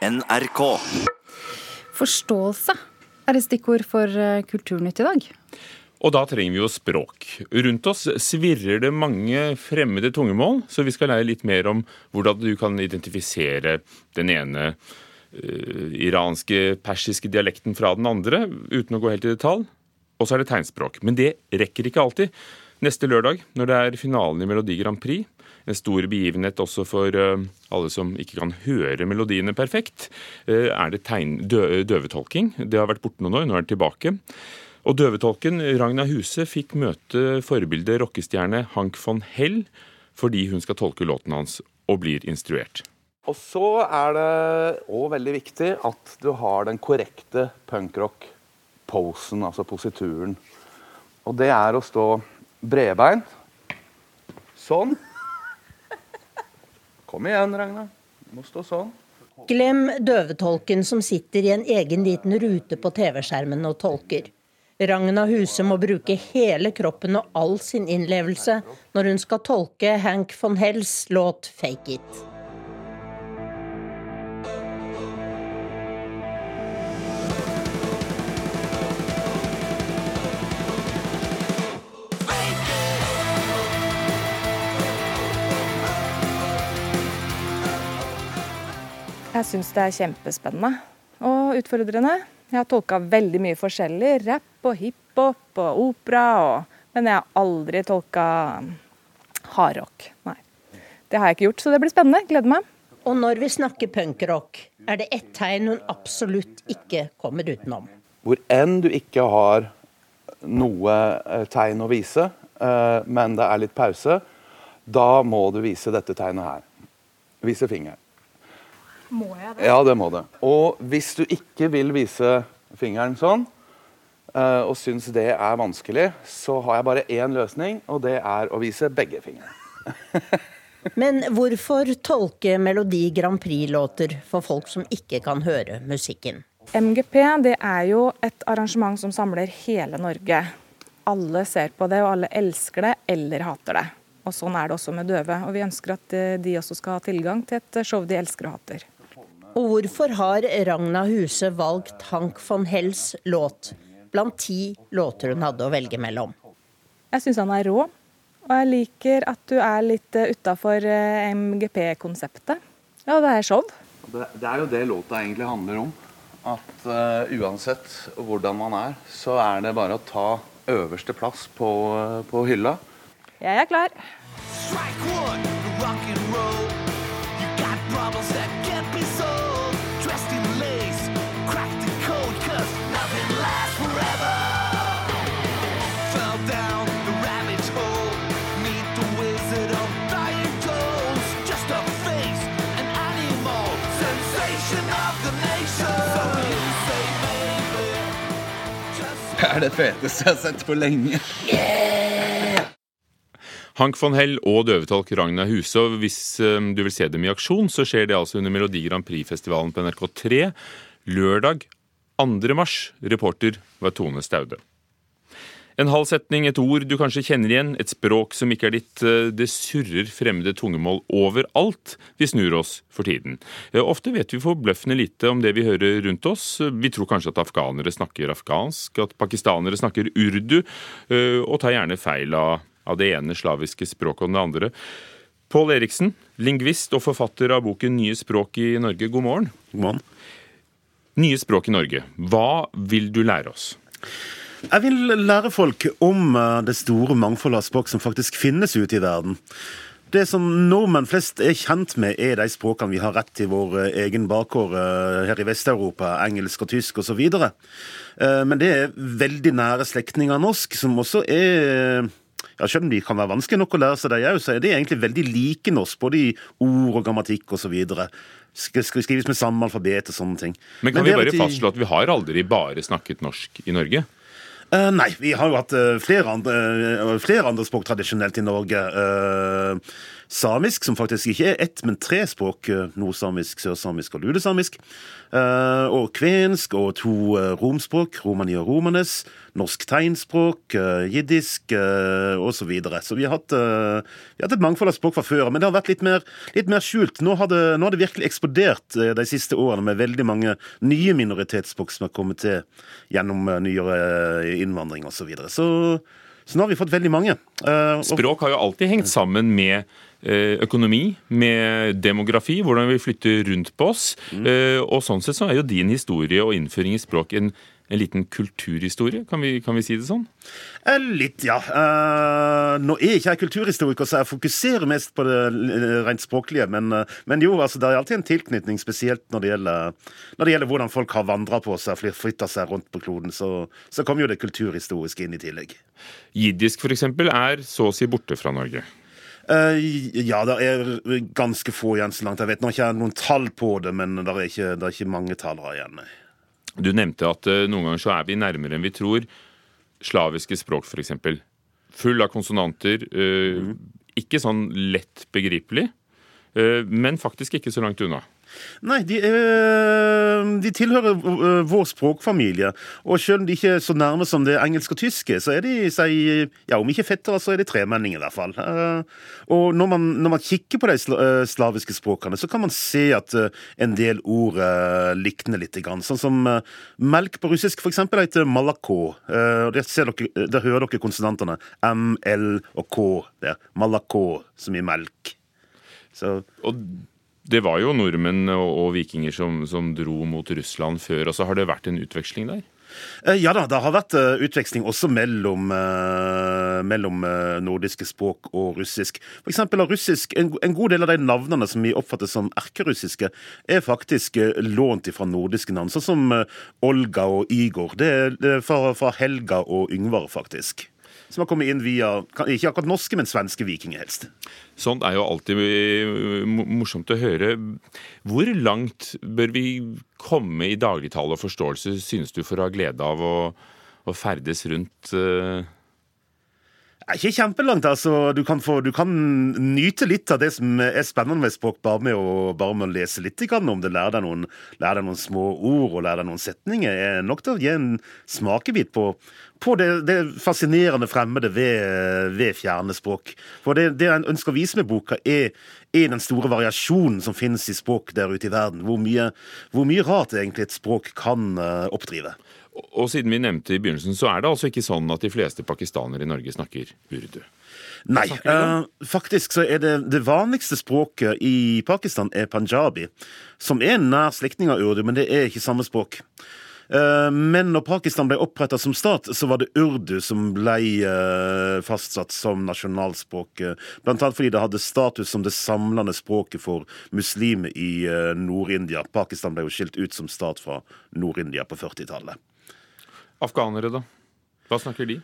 NRK. Forståelse er et stikkord for eh, Kulturnytt i dag. Og da trenger vi jo språk. Rundt oss svirrer det mange fremmede tungemål, så vi skal lære litt mer om hvordan du kan identifisere den ene uh, iranske, persiske dialekten fra den andre, uten å gå helt i detalj. Og så er det tegnspråk. Men det rekker ikke alltid. Neste lørdag, når det er finalen i Melodi Grand Prix, en stor begivenhet også for uh, alle som ikke kan høre melodiene perfekt, uh, er det tegn, dø, døvetolking. Det har vært borte noen år, nå er det tilbake. Og døvetolken Ragna Huse fikk møte forbildet rockestjerne Hank von Hell fordi hun skal tolke låten hans og blir instruert. Og så er det òg veldig viktig at du har den korrekte punkrock-posen, altså posituren. Og det er å stå bredbeint. Sånn. Kom igjen, Ragna. Du må stå sånn. Glem døvetolken som sitter i en egen liten rute på TV-skjermen og tolker. Ragna Huse må bruke hele kroppen og all sin innlevelse når hun skal tolke Hank von Hells låt 'Fake It'. Jeg syns det er kjempespennende og utfordrende. Jeg har tolka veldig mye forskjellig. Rapp og hiphop og opera. Og, men jeg har aldri tolka hardrock. Nei. Det har jeg ikke gjort, så det blir spennende. Gleder meg. Og når vi snakker punkrock, er det ett tegn hun absolutt ikke kommer utenom. Hvor enn du ikke har noe eh, tegn å vise, eh, men det er litt pause, da må du vise dette tegnet her. Vise fingeren. Må jeg det? Ja, det må det. Og hvis du ikke vil vise fingeren sånn, eh, og syns det er vanskelig, så har jeg bare én løsning, og det er å vise begge fingrene. Men hvorfor tolke Melodi Grand Prix-låter for folk som ikke kan høre musikken? MGP det er jo et arrangement som samler hele Norge. Alle ser på det, og alle elsker det eller hater det. Og Sånn er det også med døve. Og Vi ønsker at eh, de også skal ha tilgang til et show de elsker og hater. Og hvorfor har Ragna Huse valgt Hank von Hells låt blant ti låter hun hadde å velge mellom? Jeg syns han er rå, og jeg liker at du er litt utafor MGP-konseptet. Ja, det er show. Det, det er jo det låta egentlig handler om. At uh, uansett hvordan man er, så er det bare å ta øverste plass på, uh, på hylla. Jeg er klar. Strike one, rock and roll. You got problems that er det feteste jeg har sett på lenge. Hank von Hell og døvetolk Ragna Husov. Hvis eh, du vil se dem i aksjon, så skjer det altså under Melodi Grand Prix-festivalen på NRK3 lørdag 2. mars. Reporter var Tone Staude. En halv setning, et ord du kanskje kjenner igjen, et språk som ikke er ditt. eh, Det surrer fremmede tungemål overalt vi snur oss for tiden. Eh, Ofte vet vi forbløffende lite om det vi hører rundt oss. Vi tror kanskje at afghanere snakker afghansk, at pakistanere snakker urdu, eh, og tar gjerne feil av, av det ene slaviske språket og det andre. Pål Eriksen, lingvist og forfatter av boken Nye språk i Norge, god morgen. God morgen. Nye språk i Norge, hva vil du lære oss? Jeg vil lære folk om eh, det store mangfoldet av språk som faktisk finnes ute i verden. Det som nordmenn flest er kjent med, er de språkene vi har rett til vår eh, egen bakgård eh, her i Vest-Europa, engelsk og tysk osv. Men det er veldig nære slektninger av norsk, som også er ja, Selv om de kan være vanskelig nok å lære seg, de så er de egentlig veldig like norsk, både i ord og grammatikk osv. Skrives med samme alfabet og sånne ting. Men kan Men vi bare at fastslå at vi har aldri bare snakket norsk i Norge? Eh, nei, vi har jo hatt uh, flere, andre, uh, andre språk tradisjonelt i Norge. Eh, samisk, som faktisk ikke er ett, men tre språk. eh, Nordsamisk, sørsamisk og lulesamisk. Eh, og kvensk og to eh, romspråk, romani og romanes. Norsk tegnspråk, jiddisk osv. Så, videre. så vi har, hatt, vi har hatt et mangfold av språk fra før, men det har vært litt mer, litt mer skjult. Nå har, det, nå har det virkelig eksplodert de siste årene med veldig mange nye minoritetsspråk som har kommet til gjennom nyere innvandring osv. Så, videre. så så nå har vi fått veldig mange. Uh, Språk har jo alltid hengt sammen med eh, økonomi, med demografi, hvordan vi flytter rundt på oss. Mm. Og sånn sett så er jo din historie og innføring i språk en, en liten kulturhistorie, kan vi, kan vi si det sånn? Eh, Litt, ja. Eh, nå er ikke jeg kulturhistoriker, så jeg fokuserer mest på det rent språklige. Men, eh, men jo, altså, det er alltid en tilknytning, spesielt når det gjelder, når det gjelder hvordan folk har vandra på seg, flytta seg rundt på kloden. Så, så kommer jo det kulturhistoriske inn i tillegg. Jiddisk f.eks. er så å si borte fra Norge. Ja, det er ganske få igjen, så langt jeg vet. Nå har ikke jeg noen tall på det, men det er ikke, det er ikke mange talere igjen. nei. Du nevnte at eh, noen ganger så er vi nærmere enn vi tror. Slaviske språk f.eks. Full av konsonanter. eh, Ikke sånn lett begripelig, eh, men faktisk ikke så langt unna. Nei, de, de tilhører øh, vår språkfamilie. Og selv om de ikke er så nærme som det engelske og tyske, så er de, si, ja, om ikke fettere, så er de tremenninger i hvert fall. Eh, Og når man, når man kikker på de øh, slaviske språkene, så kan man se at en del ord likner litt. Sånn som melk på russisk eksempel heter malako. Eh, Der, dere, der hører dere konsonantene M, L og K der. Malako, som i melk. Så Og det var jo nordmenn og, og vikinger som, som dro mot Russland før, og så har det vært en utveksling der? Eh, Ja da, det har vært eh, utveksling også mellom, eh, mellom nordiske språk og russisk. For eksempel russisk, en, god del av de navnene som vi oppfatter som erkerussiske, er faktisk lånt fra nordiske navn, sånn som Olga og Igor. Det er, fra Helga og Yngvar, faktisk. Som har kommet inn via ikke akkurat norske, men svenske vikinger helst. Sånt er jo alltid eh, morsomt å høre. Hvor langt bør vi komme i dagligtale og forståelse, synes du, for å ha glede av å, å ferdes rundt eh, Ikke kjempelangt, altså. Du kan, få, du kan nyte litt av det som er spennende med språk, bare med å, bare med å lese litt om det. Lære deg, noen, lære deg noen små ord og lære deg noen setninger. er nok til å gi en smakebit på, på det, det fascinerende fremmede ved, ved fjerne språk. For det, det jeg ønsker å vise med boka, er, er den store variasjonen som finnes i språk der ute i verden. Hvor mye, hvor mye rart egentlig et språk kan eh, oppdrive. Og og siden vi nevnte i begynnelsen, så er det altså ikke sånn at de fleste pakistanere i Norge snakker urdu. Nei, eh, faktisk så er det det vanligste språket i Pakistan er panjabi, som er en nær slektning av urdu, men det er ikke samme språk. Eh, Men når Pakistan ble oppretta som stat, så var det urdu som ble eh, fastsatt som nasjonalspråk. eh, Blant annet fordi det hadde status som det samlende språket for muslimer i Nord-India. Pakistan ble jo skilt ut som stat fra Nord-India på 40-tallet. Afghanere, da? Hva snakker de?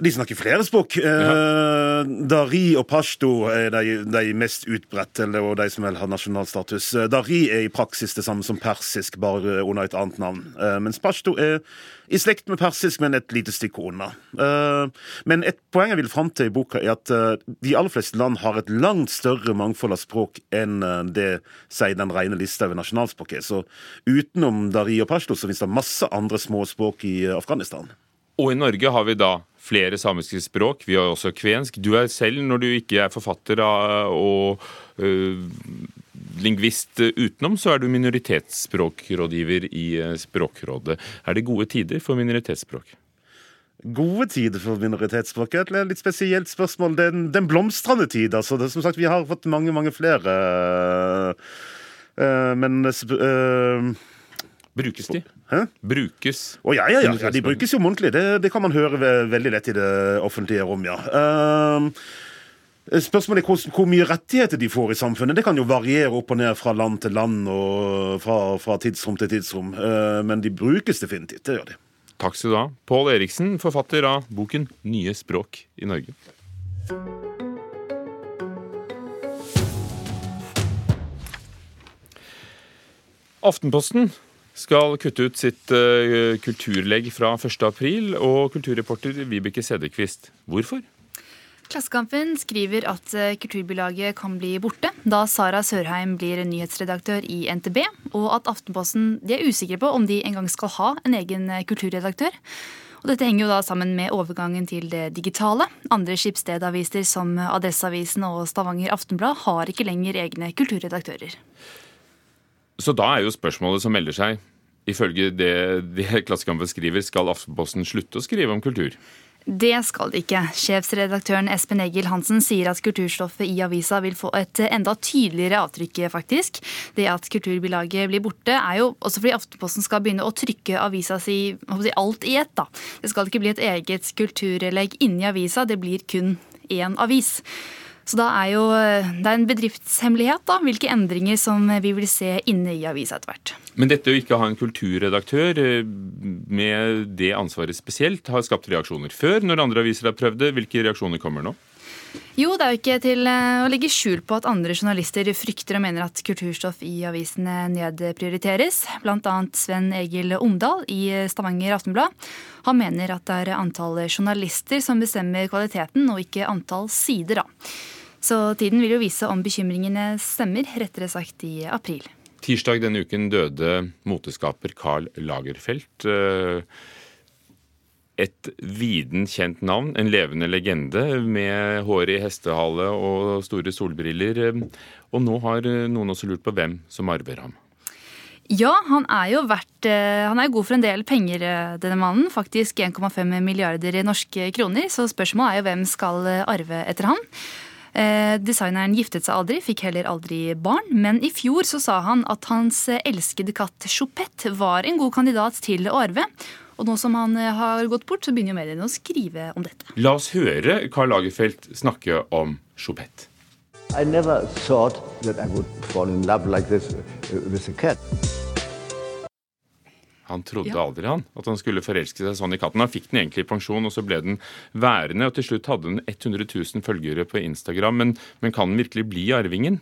De snakker flere språk. Ja. Dari og pashto er de, de mest utbredte, og de som vel har nasjonalstatus. Eh, Dari er i praksis det samme som persisk, bare under et annet navn. Eh, mens pashto er i slekt med persisk, men et lite stykke unna. Eh, men et poeng jeg vil fram til i boka, er at eh, de aller fleste land har et langt større mangfold av språk enn eh, det sier den rene lista over nasjonalspråk er. Så utenom dari og pashto, så finnes det masse andre små språk i eh, Afghanistan. Og i Norge har vi da flere samiske språk. Vi har også kvensk. Du er selv, når du ikke er forfatter og uh, lingvist utenom, så er du minoritetsspråkrådgiver i øh, Språkrådet. Er det gode tider for minoritetsspråk? Gode tider for minoritetsspråk er et litt spesielt spørsmål. Det er den blomstrende tid, altså. Det, som sagt, vi har fått mange, mange flere. Uh, men eh, Brukes de? Hæ? Brukes. Å ja, ja, ja, ja, de brukes jo muntlig. Det, det kan man høre ve- veldig lett i det offentlige rom, ja. Eh, spørsmålet er hvor, hvor mye rettigheter de får i samfunnet. Det kan jo variere opp og ned fra land til land og fra, fra tidsrom til tidsrom. Eh, men de brukes definitivt. Det gjør de. Takk skal du ha. Pål Eriksen, forfatter av boken 'Nye språk i Norge'. Aftenposten skal kutte ut sitt eh, kulturlegg fra 1. april, og kulturreporter Vibeke Sedekvist. Hvorfor? Klassekampen skriver at kulturbilaget Kulturbylaget kan bli borte da Sara Sørheim blir nyhetsredaktør i NTB, og at Aftenposten er usikre på om de engang skal ha en egen eh, kulturredaktør. Og dette henger jo da sammen med overgangen til det digitale. Andre skipsstedaviser som Adresseavisen og Stavanger Aftenblad har ikke lenger egne kulturredaktører. Så da er jo spørsmålet som melder seg, ifølge det, det Klassekampen skriver, skal Aftenposten slutte å skrive om kultur? Det skal det ikke. Sjefsredaktøren Espen Egil Hansen sier at kulturstoffet i avisa vil få et enda tydeligere avtrykk, faktisk. Det at kulturbilaget blir borte, er jo også fordi Aftenposten skal begynne å trykke avisa si alt i ett. da. Det skal ikke bli et eget kulturlegg inni avisa, det blir kun én avis. Så da er jo det er en bedriftshemmelighet da, hvilke endringer som vi vil se inne i avisa etter hvert. Men dette å ikke ha en kulturredaktør eh, med det ansvaret spesielt, har skapt reaksjoner før, når andre aviser har prøvd det. Hvilke reaksjoner kommer nå? Jo, det er jo ikke til eh, å legge skjul på at andre journalister frykter og mener at kulturstoff i avisene nedprioriteres. Blant annet Sven Egil Omdal i Stavanger Aftenblad. Han mener at det er antall journalister som bestemmer kvaliteten, og ikke antall sider. da. Så tiden vil jo vise om bekymringene stemmer, rettere sagt i april. Tirsdag denne uken døde moteskaper Carl Lagerfeldt. Eh, et viden kjent navn, en levende legende med hår i hestehale og store solbriller. Og nå har noen også lurt på hvem som arver ham. Ja, han er jo verdt eh, Han er god for en del penger, eh, denne mannen. Faktisk 1,5 milliarder norske kroner. Så spørsmålet er jo hvem skal arve etter han. Eh, designeren giftet seg aldri, fikk heller aldri barn, men i fjor så sa han at hans elskede katt Chopette var en god kandidat til å arve. Og nå som han eh, har gått bort, så begynner jo mediene å skrive om dette. La oss høre Karl Lagerfeldt snakke om Choupette. I never thought that I would fall in love like this with a cat. Han trodde ja. aldri han, at han skulle forelske seg sånn i katten. Han fikk den egentlig i pensjon, og så ble den værende. Og til slutt hadde den 100 000 følgere på Instagram. Men, men kan den virkelig bli arvingen?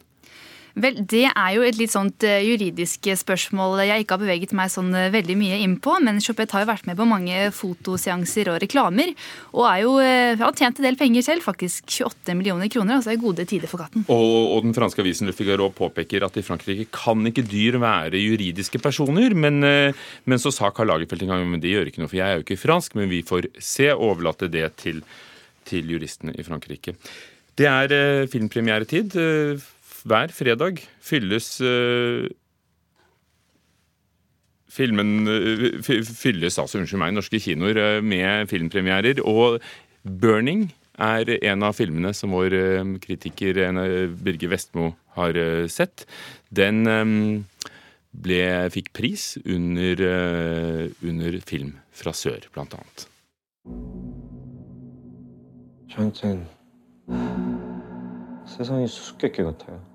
Vel, Det er jo et litt sånt eh, juridisk spørsmål jeg ikke har beveget meg sånn eh, veldig mye inn på. Men Chopet har jo vært med på mange fotoseanser og reklamer. Og er jo, eh, har tjent en del penger selv, faktisk 28 millioner kroner. Altså er gode tider for katten. Og, og den franske avisen Le Figaro påpeker at i Frankrike kan ikke dyr være juridiske personer. Men, men så sa Karl Lagerfeldt en gang men det gjør ikke noe, for jeg er jo ikke fransk. Men vi får se og overlate det til, til juristene i Frankrike. Det er filmpremieretid hver fredag fylles uh, Filmen uh, fylles altså, unnskyld meg, norske kinoer uh, med filmpremierer. Og 'Burning' er en av filmene som vår kritiker Birger Vestmo har sett. Den um, ble, fikk pris under, under Film fra sør, blant annet. 저한텐 세상이 수수께끼 같아요.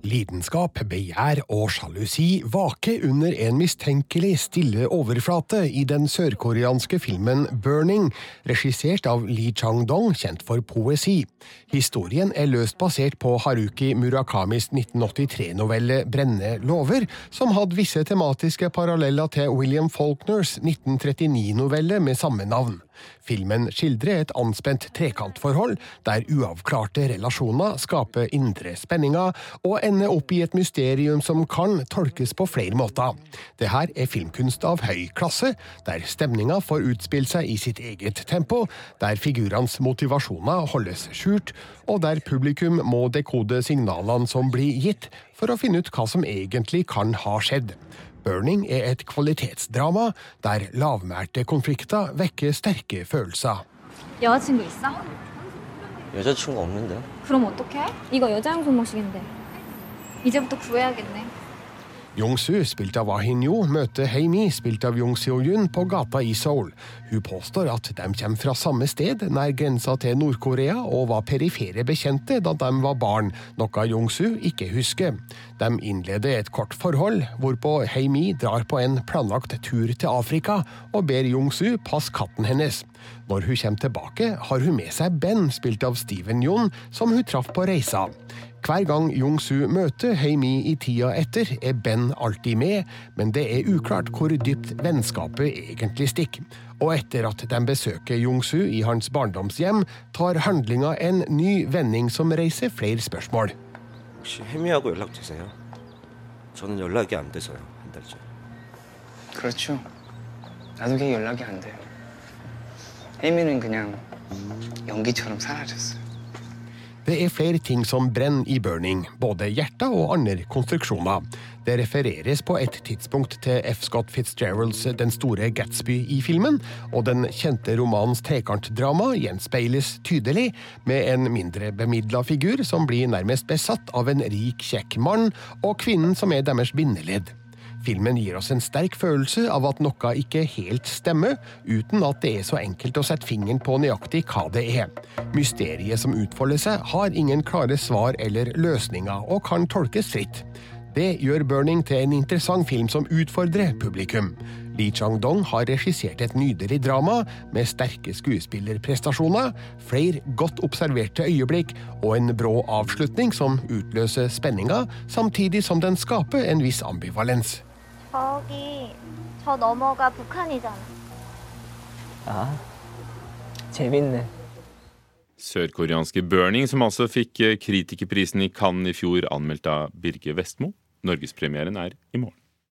Lidenskap, begjær og sjalusi vaker under en mistenkelig stille overflate i den sørkoreanske filmen Burning, regissert av Lee Chang-dong, kjent for poesi. Historien er løst basert på Haruki Murakamis 1983-novelle Brenne lover, som hadde visse tematiske paralleller til William Faulkners 1939-novelle med samme navn. Filmen skildrer et anspent trekantforhold, der uavklarte relasjoner skaper indre spenninger og ender opp i et mysterium som kan tolkes på flere måter. Dette er filmkunst av høy klasse, der stemninga får utspille seg i sitt eget tempo, der figurenes motivasjoner holdes skjult, og der publikum må dekode signalene som blir gitt, for å finne ut hva som egentlig kan ha skjedd. Burning er et kvalitetsdrama der lavmælte konflikter vekker sterke følelser. 여자친구 있어? 여자친구 없는데. 그럼 어떡해? 이거 여자용 손목시계인데. 이제부터 구해야겠네. Jung-su, spilt av Ah Hin-yo, møter Hei-mi, spilt av Jung Seo-yun, på gata i Seoul. Hun påstår at de kommer fra samme sted, nær grensa til Nord-Korea, og var perifere bekjente da de var barn, noe Jung-su ikke husker. De innleder et kort forhold, hvorpå Hei-mi drar på en planlagt tur til Afrika og ber Jung-su passe katten hennes. Når hun kommer tilbake, har hun med seg Ben, spilt av Steven Jon, som hun traff på reisa. Hver gang Jung-Su møter Heimi i tida etter, er Ben alltid med, men det er uklart hvor dypt vennskapet egentlig stikker. Og etter at de besøker Jung-Su i hans barndomshjem, tar handlinga en ny vending som reiser flere spørsmål. 혹시 혜미하고 연락되세요? 저는 연락이 안 돼서요 한 달째. 그렇죠. 나도 걔 연락이 안 돼요. 혜미는 그냥 연기처럼 사라졌어요. Det er flere ting som brenner i Burning, både hjerter og andre konstruksjoner. Det refereres på et tidspunkt til F. Scott Fitzgeralds Den store Gatsby i filmen, og den kjente romanens trekantdrama gjenspeiles tydelig, med en mindre bemidla figur som blir nærmest besatt av en rik, kjekk mann, og kvinnen som er deres bindeledd. Filmen gir oss en sterk følelse av at noe ikke helt stemmer, uten at det er så enkelt å sette fingeren på nøyaktig hva det er. Mysteriet som utfolder seg, har ingen klare svar eller løsninger, og kan tolkes fritt. Det gjør Burning til en interessant film som utfordrer publikum. Li Chang-dong har regissert et nydelig drama med sterke skuespillerprestasjoner, flere godt observerte øyeblikk og en brå avslutning som utløser spenninga, samtidig som den skaper en viss ambivalens. 저기 저 너머가 북한이잖아. 아, 재밌네. Sørkoreanske Burning, som altså fikk eh, kritikerprisen i Cannes i fjor, anmeldt av Birge Vestmo. Norgespremieren er i morgen.